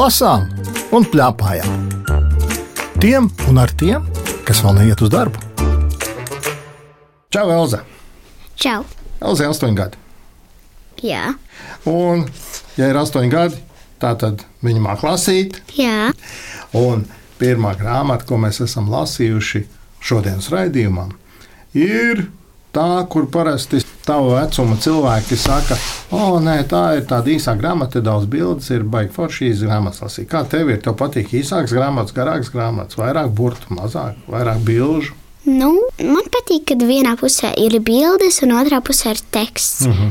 lasām un plēpājām. Tiem un ar tiem, kas vēl neiet uz darbu. Čau, Elza! Čau! Elza ir 8 gadi. Jā, Un, ja ir 8 gadi, tad viņa māca lasīt. jā. Un pirmā grāmata, ko mēs esam lasījuši šodienas raidījumam, ir tā, kur parasti tavu vecuma cilvēki saka, o, nē, tā ir tāda īsā grāmata, daudz bildes, ir baigi forši šīs grāmatas lasīt. Kā tev ir? Tev patīk īsākas grāmatas, garākas grāmatas, vairāk burtu, mazāk, vairāk bilžu. Nu, man patīk, kad vienā pusē ir bildes, un otrā pusē ir teksts. Mm.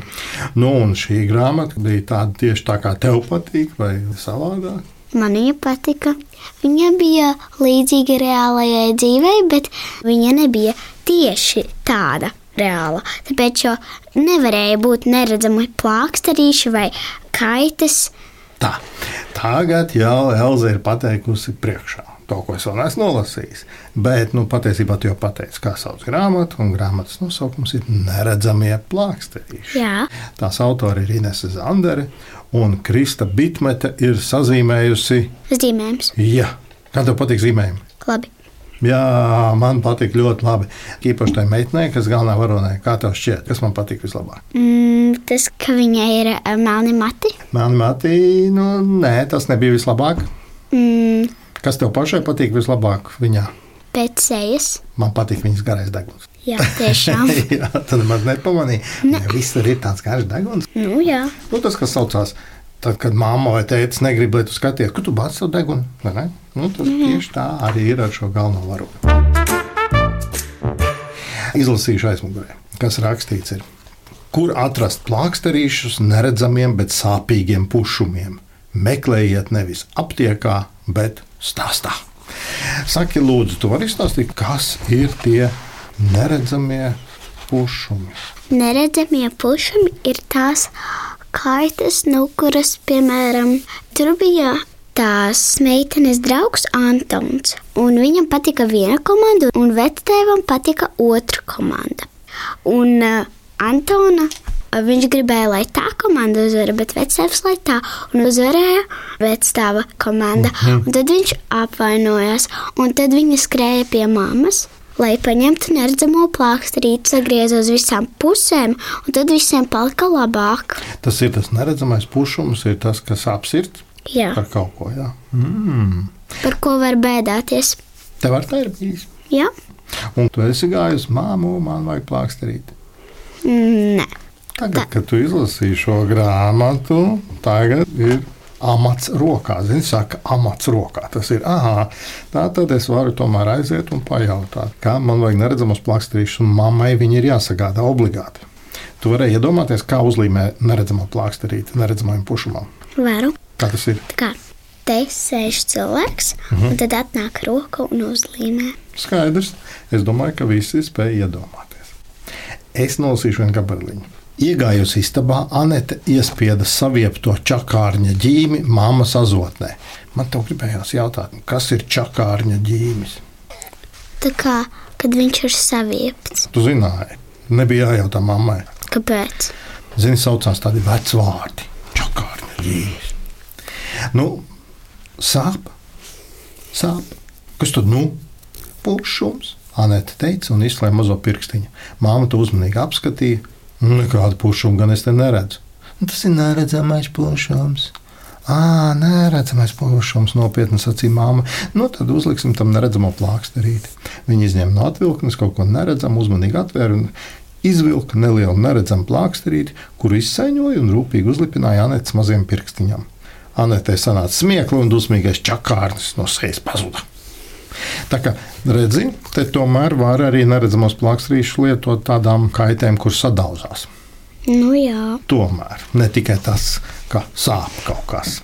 Nu, un šī grāmata bija tāda tieši tā, kā tev patīk, vai savādāk. Man viņa patika. Viņa bija līdzīga reālajai dzīvei, bet viņa nebija tieši tāda reāla. Tāpēc jau nevarēja būt neredzami plāksterīši vai kaitas. Tā, tagad jau Elza ir pateikusi priekšā. To, ko es vēl neesmu nolasījis. Bet, nu, patiesībā tu jau pateici, kā sauc grāmatu, un grāmatas nosaukums ir Neredzamie plāksterīši. Jā, Tās autori ir Inese Zandere, un Krista Bitmete ir sazīmējusi. zīmējums. Jā, kā tev patīk zīmējumi? Labi. Jā, man patīk ļoti labi. Īpaši tai meitenei, kas galvenā varonē, kā tev šķiet, kas man patīk vislabāk. Mm, tas, ka viņai ir uh, melni mati. Man mātī, nu, nē, tas nebija vislabāk. Mm, Kas tev pašai patīk vislabāk viņā? pēc sejas. Man patīk viņas garais deguns. Jā, tiešām. jā, tad man nepamanīja. Ne. Visur ir tāds garš deguns. nu, jā. Nu, tas, kas saucās, tad, kad mamma vai tēvs negrib, lai tu skaties, kur tu bāc savu degunu. Nu, tas mm. tieši tā arī ir ar šo galveno varoni. Izlasīšu aizmugurē, kas rakstīts. Ir. Kur atrast plāksterīšus neredzamiem, bet sāpīgiem pušumiem? Meklējiet nevis aptiekā, bet stāstā. Saki, lūdzu, tu vari izstāstīt, kas ir tie neredzamie pušumi? Neredzamie pušumi ir tās kaitas, nu, kuras, piemēram, tur bija tās meitenes draugs Antons. Un viņam patika viena komanda, un vectēvam patika otra komanda. Un uh, Antona uh, viņš gribēja, lai tā komanda uzvarētu, bet vectēvs lai tā, un uzvarēja vecstāva komanda. Un tad viņš apvainojās, un tad viņa skrēja pie mammas. Lai paņemtu neredzamo plāksterīti, sagriezos uz visām pusēm, un tad visiem palika labāk. Tas ir tas neredzamais pušums, ir tas, kas apsirds Jā, par kaut ko. Jā. Mm. par ko var bēdāties. Tev ar tā ir bijis. Jā, Un tu esi gājusi, māmu, man vajag plāksterīt. nē, Tagad, kad tu izlasīji šo grāmatu, tagad ir amats rokā. Zini, saka, amats rokā. Tas ir, ah, tā tad es varu tomēr aiziet un pajautāt, kā man vajag neredzamos plāksterīšus, un mammai viņi ir jāsagādā obligāti. Tu vari iedomāties, kā uzlīmē neredzamo plāksterīti neredzamajam pušumam. varu. Kā tas ir? Kā te sēž cilvēks, un tad atnāk roka un uzlīmē. Skaidrs. Es domāju, ka visi spēj iedomāties. Es nolasīšu vienu gabaliņu. Iegājusi istabā, Anete iespieda saviepto čakārņa ģīmi mammas azotnē. Man te gribējās jautāt, kas ir čakārņa ģīmis? Tā kā, kad viņš ir saviepts. Tu zināji, nebija jājautā mammai. Kāpēc? Zini, saucās tādi veci vārdi - čakārņa ģīmis. Nu, sāp, sāp. Kas tad nu? Pušums. Anēta teica un izslēdza mazo pirkstiņu. Māma to uzmanīgi apskatīja. Nekādu pušumu gan es te neredzu. Nu, tas ir neredzamais pušums. Ā, neredzamais pušums, nopietni sacīja māma. Nu, tad uzliksim tam neredzamo plāksterīti. Viņa izņēma no atvilknes kaut ko neredzamu, uzmanīgi atvēra un izvilka nelielu neredzamu plāksterīti, kuru izsaiņoja un rūpīgi uzlipināja Anētas maziem pirkstiņam. Anētai sanāca smiekli un dusmīgais čakārnis no sejas pazuda. Tā kā redzi, te tomēr var arī neredzamos plāksterīšus lietot tādām kaitēm, kuras sadauzās. Nu jā, Tomēr ne tikai tas, ka sāp kaut kas.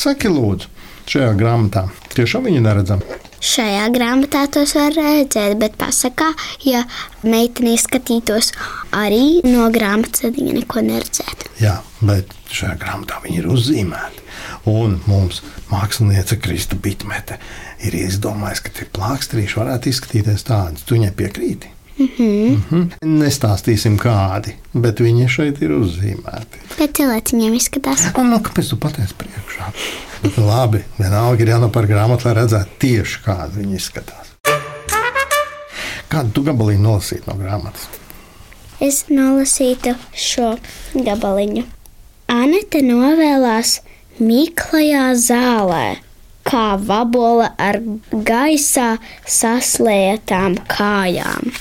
Saki, lūdzu, šajā grāmatā tiešām viņi neredzam. Šajā grāmatā tos var redzēt, bet pasakā, ja meitene skatītos arī no grāmatas, tad viņa neko neredzētu. Jā, bet šajā grāmatā viņi ir uzzīmēti. Un mums mākslinieca Krista Bitmete ir izdomājusi, ka tie plāksterīši varētu izskatīties tādi. Tu viņai piekrīti? Mm -hmm. Nestāstīsim kādi, bet viņi šeit ir uzzīmēti. Pēc cilvēciņiem izskatās. Un, nu, kāpēc tu pateici priekšā? Labi, vienalga ir jānopērk grāmatu, lai redzētu tieši kādi viņi izskatās. Kādu tu gabaliņu nolasītu no grāmatas? Es nolasītu šo gabaliņu. Anete novēlās Miklajā zālē, kā vabola ar gaisā saslētām kājām.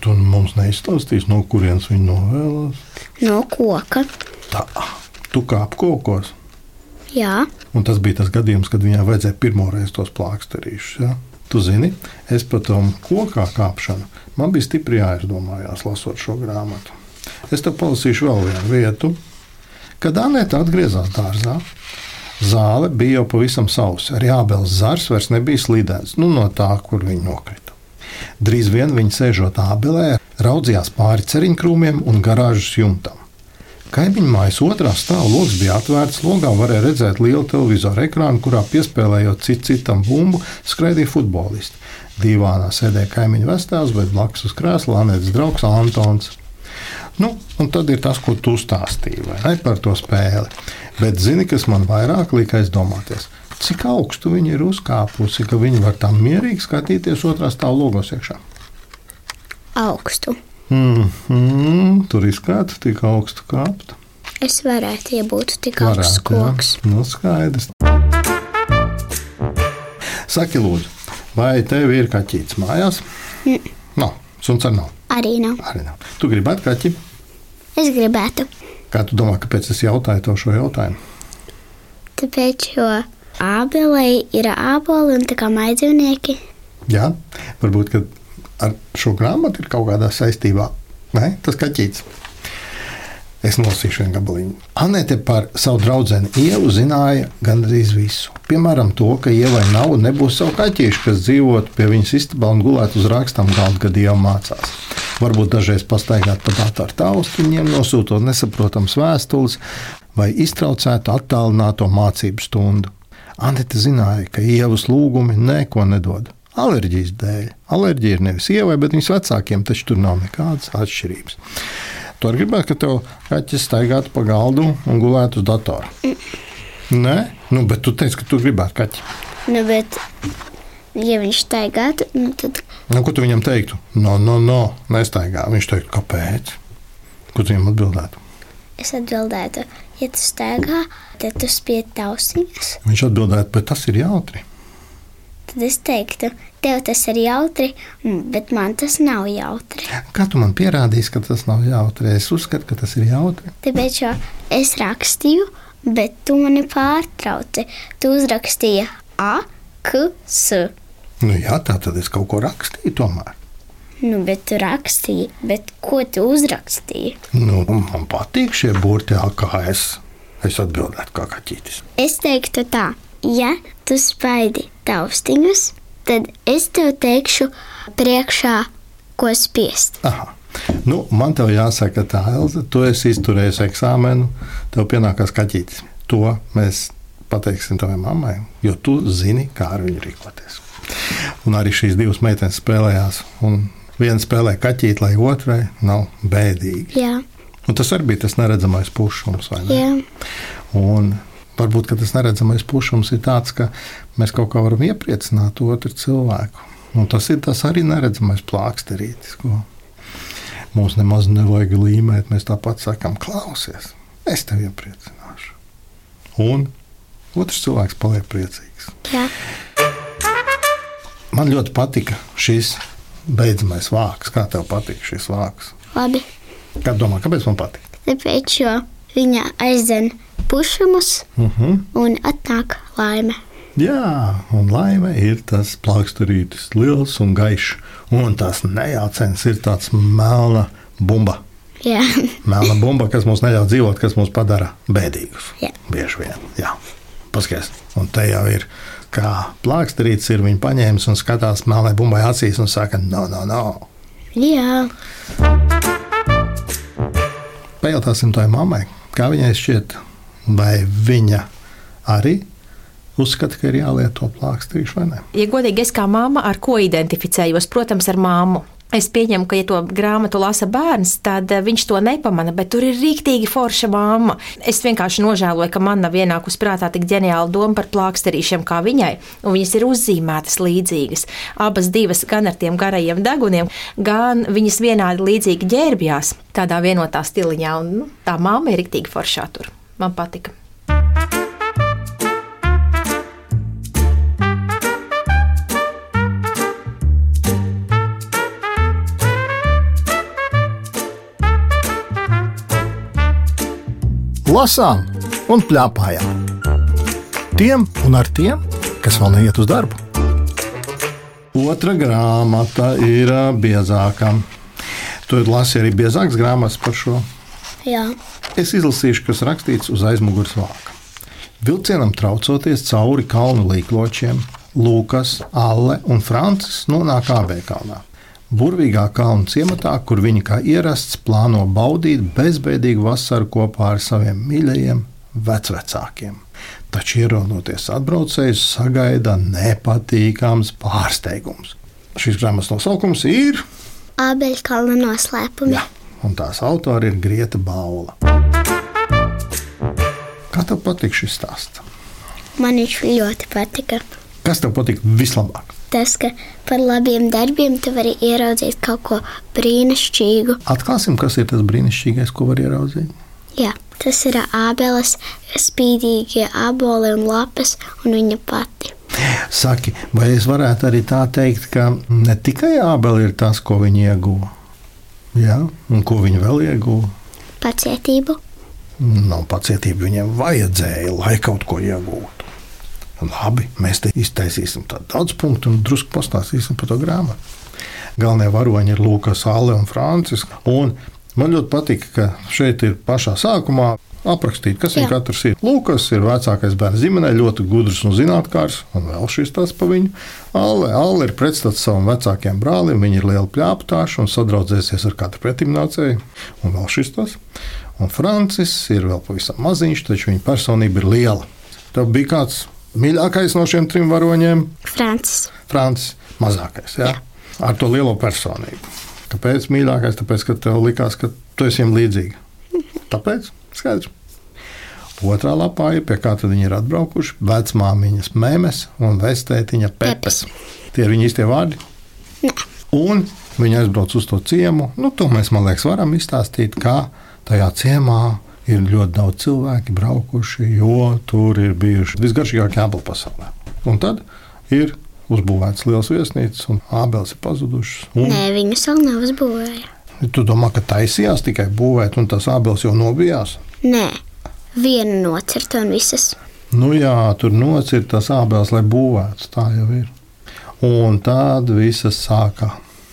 Tu mums neizstāstīsi, no kurienes viņi novēlās. No koka. Tā, tu kāp kokos. Jā, Un tas bija tas gadījums, kad viņai vajadzēja pirmo reizi tos plāksterīšus. Ja? Tu zini, es par to kokā kāpšanu man bija stipri jāizdomājās, lasot šo grāmatu. Es te palasīšu vēl vienu vietu. Kad Anēta atgriezās dārzā, zāle bija jau pavisam sausa. Arī abels zars vairs nebija slīdēts nu, no tā, kur viņa nokrita. Drīz vien viņa sēžot ābelē, raudzījās pāri ceriņkrūmiem un garāžas jumtam. Kaimiņu mājas otrā stāvā logs bija atvērts. Logā varēja redzēt lielu televizoru ekrānu, kurā piespēlējot cit citam bumbu, skraidīja futbolisti. Dīvānā sēdēja kaimiņu vestāvs, bet blakus uz krēsla Anētas draugs Antons. Nu, un tad ir tas, ko tu stāstīji ne, par to spēli. Bet zini, kas man vairāk lika aizdomāties? Cik augstu viņi ir uzkāpusi, ka viņi var tā mierīgi skatīties otrā stāvā logos iekšā. augstu. Mm -hmm, tur izskatās tik augstu kāpt. Es varētu, ja būtu tik augsts Varētu, jā. koks. Nu, skaidrs. Saki, lūdzu, vai tev ir kaķis mājās? Nav, suns arī nav. Arī nav. Arī nav. Tu gribētu kaķi? Es gribētu, Kā tu domā, kāpēc es jautāju to šo jautājumu? tāpēc, jo ābelei ir āboli un tā kā maidzīvnieki. Jā, varbūt ar šo grāmatu ir kaut kādā saistībā. Nē, tas kaķis. Es nolasīšu vienu gabaliņu. Anēte par savu draugu Ievu zināja gandrīz visu. Piemēram, to, ka Ievai nav un nebūs savu kaķīšu, kas dzīvotu pie viņas istabā un gulētu uz rakstām galda, kad Ieva mācās. Varbūt dažreiz pastaigāt pa datoru taustiņiem, nosūtot nesaprotams vēstules vai iztraucētu attālināto mācību stundu. Anita zināja, ka ievas lūgumi neko nedod. Alerģijas dēļ. Alerģija ir nevis ievai, bet viņas vecākiem, taču tur nav nekādas atšķirības. Tu arī gribētu, ka tev kaķis staigātu pa galdu un gulētu uz datora. Nē, nu, bet tu teici, ka tu gribētu kaķi. Nu, bet, ja viņš staigātu, nu, tad Nu, ko tu viņam teiktu? No, no, no, nestaigā. Viņš teiktu, kāpēc? Ko tu viņam atbildētu? es atbildētu, ja tu staigā, tad tu spied tausiņas. Viņš atbildētu, bet tas ir jautri. Tad es teiktu, tev tas ir jautri, bet man tas nav jautri. Kā tu man pierādīsi, ka tas nav jautri? Es uzskatu, ka tas ir jautri. Tāpēc jo es rakstīju, bet tu mani pārtrauci. Tu uzrakstīji A, K, S. Nu, jā, tā tad es kaut ko rakstīju tomēr. Nu, bet tu rakstīji, bet ko tu uzrakstīji? Nu, man patīk šie burti, kā es. Es atbildētu, kā kaķītis. Es teiktu tā, ja tu spaidi taustiņus, tad es tev teikšu priekšā, ko spiest. Aha. Nu, man te jāsaka, tā Elza, tu esi izturējis eksāmenu, tev pienākās kaķītis. To mēs pateiksim tavai mammai, jo tu zini, kā ar viņu rīkoties. Un arī šīs divas meitenes spēlējās. Un viena spēlē kaķīti, lai otrai nav bēdīgi. Jā, Un tas arī bija tas neredzamais pušums. ne? Un varbūt ka tas neredzamais pušums ir tāds, ka mēs kaut kā varam iepriecināt otru cilvēku. Un tas ir tas arī neredzamais plāksterītis, ko mums nemaz nevajag līmēt. Mēs tāpat sakām, klausies, es tevi iepriecināšu. Un otrs cilvēks paliek priecīgs. jā. Man ļoti patika šis beidzamais vārks. Kā tev patīk šis vārks? Labi. Kā domā, kāpēc man patīk? Tāpēc, jo viņa aizdzen pušumus Uh -huh. un atnāk laime. Jā, un laime ir tas plāksterītis, liels un gaišs. Un tas nejaucens ir tāds melna bumba. Jā, Melna bumba, kas mums neļauj dzīvot, kas mūs padara bēdīgus. Jā. Bieži vien. Jā. Paskaties, un te jau ir. Kā plāksterītis ir viņa paņēmis un skatās melnai bumbai acīs un saka, no, no, no. jā. Pajautāsim tai mammai, kā viņai šķiet, vai viņa arī uzskata, ka ir jālieto plāksterīši vai ne. Ja godīgi, es kā mamma ar ko identificējos, protams, ar māmu. Es pieņemu, ka, ja to grāmatu lasa bērns, tad eh, viņš to nepamana, bet tur ir rīktīgi forša māma. Es vienkārši nožēloju, ka man nav ienākusi prātā tik ģeniāla doma par plāksterīšiem kā viņai, un viņas ir uzzīmētas līdzīgas. Abas divas gan ar tiem garajiem deguniem, gan viņas vienādi līdzīgi ģērbjās tādā vienotā stiliņā, un nu, tā māma ir rīktīgi foršā tur. Man patika. Lasām un plēpājām. Tiem un ar tiem, kas vēl neiet uz darbu. Otra grāmata ir biezāka. Tu lasi arī biezākas grāmatas par šo. Jā, Es izlasīšu, kas rakstīts uz aizmugures vāka. Vilcienam traucoties cauri kalnu līkločiem, Lūkas, Alle un Francis nonāk Ābēkalnā. Burvīgā kalnu ciematā, kur viņi kā ierasts plāno baudīt bezbēdīgu vasaru kopā ar saviem mīļajiem vecvecākiem. Taču ierodoties atbraucējus, sagaida nepatīkams pārsteigums. Šīs grāmatas nosaukums ir abeļkalna noslēpumi. Jā, un tās autori ir Grieta Baula. Kā tev patīk šis stāsts? Man viņš ļoti patika. Kas tev patīk vislabāk? Tas, ka par labiem darbiem tu vari ieraudzīt kaut ko brīnišķīgu. Atklāsim, kas ir tas brīnišķīgais, ko var ieraudzīt. Jā, tas ir ābeles, spīdīgie aboli un lapas, un viņa pati. Saki, vai es varētu arī tā teikt, ka ne tikai ābeli ir tas, ko viņi ieguva, Jā, un ko viņi vēl ieguva? Pacietību. Nav pacietība, viņiem vajadzēja, lai kaut ko iegūtu. Labi, mēs te iztaisīsim tādu daudz punktu un drusku pastāstīsim par to grāmatu. Galvenie varoņi ir Lūkas, Alle un Francis. Un man ļoti patīk, ka šeit ir pašā sākumā aprakstīt, kas Jā. katrs ir. Lūkas ir vecākais bērns ģimenē, ļoti gudrs un zinātnāks, un vēl šis tas pa viņu. Alle, Alle ir pretstats savam vecākajam brālim, viņa ir liela pļāptāša un sadraudzēsies ar katru pretimnācēju, un vēl šis tas. Un Francis ir vēl pavisam maziņš, taču viņa personība ir liela. Tev bija kāds mīļākais no šiem trim varoņiem? Francis. Francis, mazākais, jā? ar to lielo personību. Kāpēc mīļākais? Tāpēc, ka tev likās, ka tu esi viņam līdzīga. Tāpēc skaidrs. Otrā lapā ir pie kā viņi ir atbraukuši. Vecmāmiņas mēmes un vestētiņa pepes. Tie ir viņa īstie vārdi. Nē. Un viņi aizbrauc uz to ciemu. Nu, to mēs, man liekas, varam izstāstīt, kā tajā ciemā ir ļoti daudz cilvēku braukuši, jo tur ir bijuši visgaršīgākie apli pasaulē. Un tad ir uzbūvēts liels viesnīcas, un ābeles ir pazudušas. Un Nē, viņus vēl nav uzbūvējuši. Tu domā, ka taisījās tikai būvēt, un tas ābeles jau nobijās? Nē, viena nocirta un visas. Nu jā, tur nocirta tas ābeles, lai būvētu. Tā jau ir. Un tad visas sāka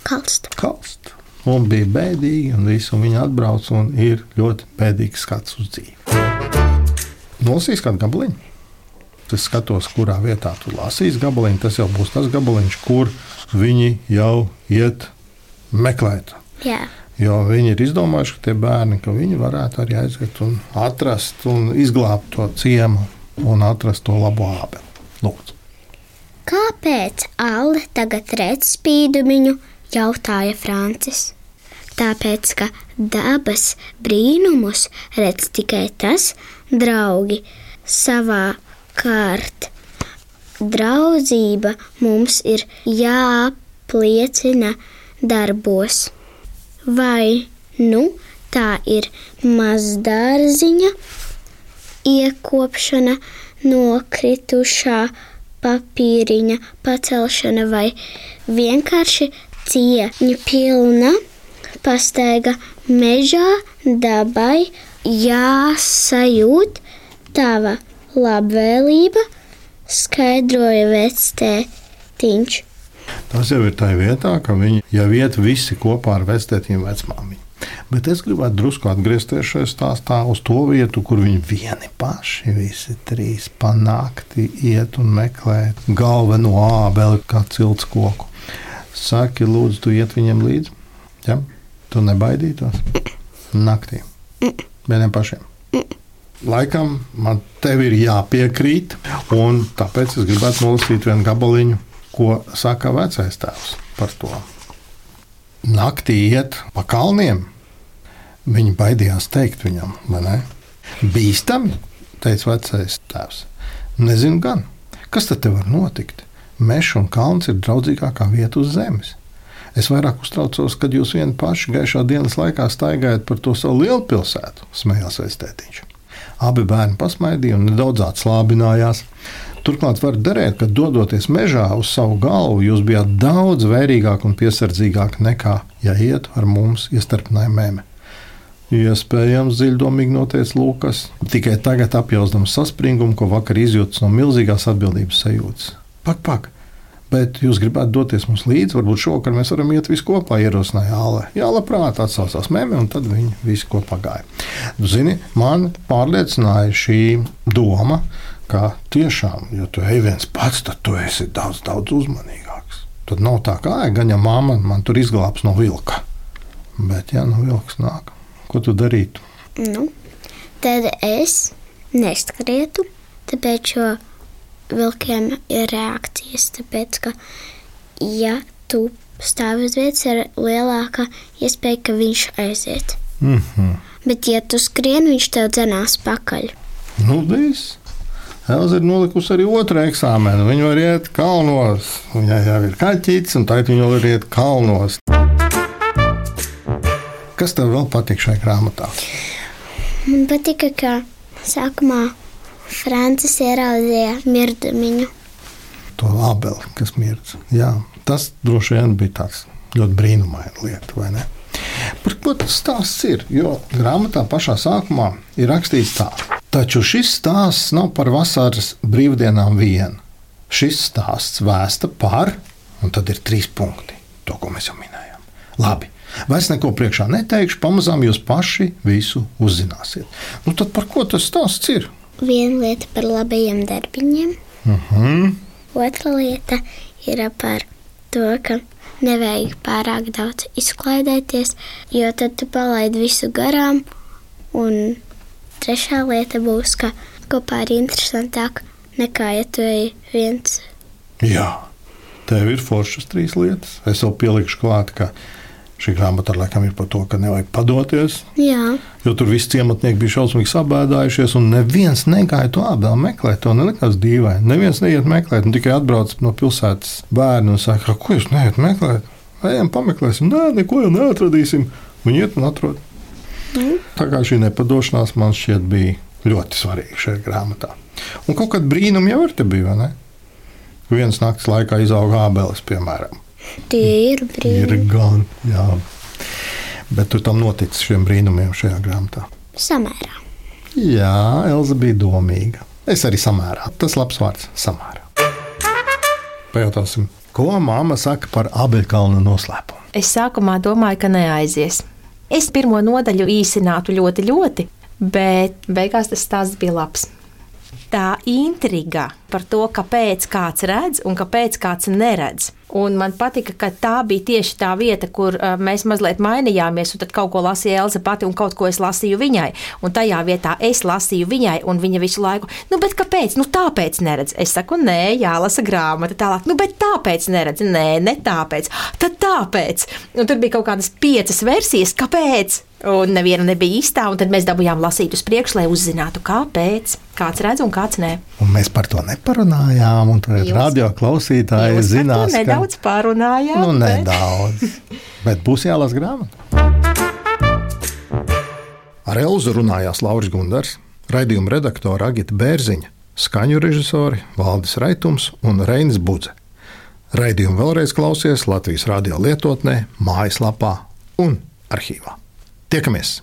Kalst. kalst. Un bija bēdīgi, un visu un viņi atbrauc, un ir ļoti bēdīgs skats uz dzīvi. Nolasīs kādu gabaliņu. Es skatos, kurā vietā tu lasīsi gabaliņu. Tas jau būs tas gabaliņš, kur viņi jau iet meklēt. Jā, Jo viņi ir izdomājuši, ka tie bērni, ka viņi varētu arī aiziet un atrast un izglābt to ciemu un atrast to labo ābeli. Lūdzu. Kāpēc Alle tagad redz spīdumiņu? jautāja Francis. Tāpēc, ka dabas brīnumus redz tikai tas draugi savā kārt. Draudzība mums ir jāapliecina darbos. Vai nu tā ir mazdārziņa, iekopšana, nokritušā papīriņa pacelšana vai vienkārši cieņa pilna pastaiga mežā dabai jāsajūt tava labvēlība, skaidroja vectētiņš. Tas jau ir tā vietā, ka viņi jau iet visi kopā ar vectētiņu vecmāmiņu. Bet es gribētu drusku atgriezties šajā stāstā uz to vietu, kur viņi vieni paši, visi trīs panākti, iet un meklē galveno ābeli kā cilts koku. Saki, lūdzu, tu iet viņiem līdzi? Ja? Tu nebaidītos? Naktī. Vieniem pašiem. Laikam man tev ir jāpiekrīt, un tāpēc es gribētu nolasīt vienu gabaliņu, ko saka vecais tēvs par to. naktī iet pa kalniem. Viņi baidījās teikt viņam, vai ne? Bīstami, teica vecais tēvs. Nezinu gan, kas tad var notikt. Mežs un kalns ir draudzīgākā vieta uz zemes. Es vairāk uztraucos, kad jūs vieni paši gaišā dienas laikā staigājat par to savu lielu pilsētu, smējās Vēstētiņš. Abi bērni pasmaidīja un nedaudz atslābinājās. Turklāt var derēt, ka dodoties mežā uz savu galvu, jūs bijāt daudz vērīgāk un piesardzīgāk nekā, ja iet ar mums, iestarpināja mēmē. Iespējams, dziļdomīgi noteica Lūkas, tikai tagad apjausdams saspringumu, ko vakar izjūtas no milzīgās atbildības sajūtas. Pak, pak! Bet jūs gribētu doties mums līdzi, varbūt šovakar mēs varam iet visi kopā, ierosināja Jāle. Jā, labprāt, atsaucās mēmē, un tad viņi visi kopā gāja. Nu, zini, man pārliecināja šī doma, ka tiešām, ja tu ej viens pats, tad tu esi daudz, daudz uzmanīgāks. Tad nav tā kā, gan ja mamma man tur izglābs no vilka. Bet, ja nu vilks nāk, ko tu darītu? Nu, tad es neskrietu, tāpēc, ka vilkiem ir reakcijas. Tāpēc, ka, ja tu stāvi uz vietas, ir lielāka iespēja, ka viņš aiziet. Mm -hmm. Bet, ja tu skrien, viņš tev dzenās pakaļ. Nu, viss. Elza ir nolikusi arī otru eksāmenu. Viņa var iet kalnos. Viņai jau ir kaķis, un tā viņa var iet kalnos. Kas tev vēl patīk šajā grāmatā? Man patika, ka sākumā Francis ieraudzīja mirdumiņu. To abeli, kas mirdz. Jā, tas droši vien bija tāds ļoti brīnumains lieta, vai ne? Par ko tas stāsts ir? Jo grāmatā pašā sākumā ir rakstīts tā. Taču šis stāsts nav par vasaras brīvdienām vien. Šis stāsts vēsta par, un tad ir trīs punkti, to, ko mēs jau minējām. Labi, vairs neko priekšā neteikšu, pamazām jūs paši visu uzzināsiet. Nu, tad par ko tas stāsts ir? Viena lieta par labajiem darbiņiem, Uh -huh. otra lieta ir par to, ka nevajag pārāk daudz izklaidēties, jo tad tu palaidi visu garām. Un trešā lieta būs, ka kopā ir interesantāk nekā ja tu ej viens. Jā, tev ir foršas trīs lietas. Es vēl pielikšu klāt, ka šī grāmata laikam ir par to, ka nevajag padoties. Jā, Jo tur viss ciematnieki bija šausmīgi sabēdājušies, un neviens negāja to abeli meklēt. To nelikās dīvaini. Neviens neiet meklēt, un tikai atbrauc no pilsētas bērni un saka, ko jūs neiet meklēt? Ejam, pameklēsim. Nē, neko jau neatradīsim. Viņi iet un atrod. Tā kā šī nepadošanās man šķiet bija ļoti svarīga šajā grāmatā. Un kaut kāda brīnuma jau ir te bija, vai ne? Vienas nakts laikā izauga abelis, piemēram. Tie ir Ir brīnumi. gan, jā. Bet tur tam noticis šiem brīnumiem šajā grāmatā. Samērā. Jā, Elza bija domīga. Es arī samērā. Tas labs vārds - samērā. Pajautāsim, ko māma saka par abeļkalnu noslēpumu. Es sākumā domāju, ka neaizies. Es pirmo nodaļu īsinātu ļoti, ļoti, bet beigās tas stāsts bija labs. Tā intriga par to, kāpēc kāds redz un kāpēc kāds neredz. Un man patika, ka tā bija tieši tā vieta, kur uh, mēs mazliet mainījāmies, tad kaut ko lasīja Elza pati, un kaut ko es lasīju viņai. Un tajā vietā es lasīju viņai, un viņa visu laiku, nu, bet kāpēc? Nu, tāpēc neredz. Es saku, nē, jālasa grāmata. Tālāk, nu, bet tāpēc neredz. Nē, ne tāpēc. Tad tāpēc. Un tur bija kaut kādas piecas versijas, kāpēc. Un neviena nebija īstā, un tad mēs dabūjām lasīt uz priekšu, lai uzzinātu, kāpēc. Kāds redz un kāds nē. Un mēs par to neparunājām. un Tagad radio klausītāji Jūs zinās, ka nedaudz pārunājām. nu, bet- nedaudz. Bet būs jālasa grāmata. Ar Elzu runājās Lauris Gundars, raidījuma redaktore Agita Bērziņa, skaņu režisori Valdis Raitums un Reinis Budze. Raidījumu vēlreiz klausies Latvijas radio lietotnē, mājaslapā un arhīvā. Tiekamies!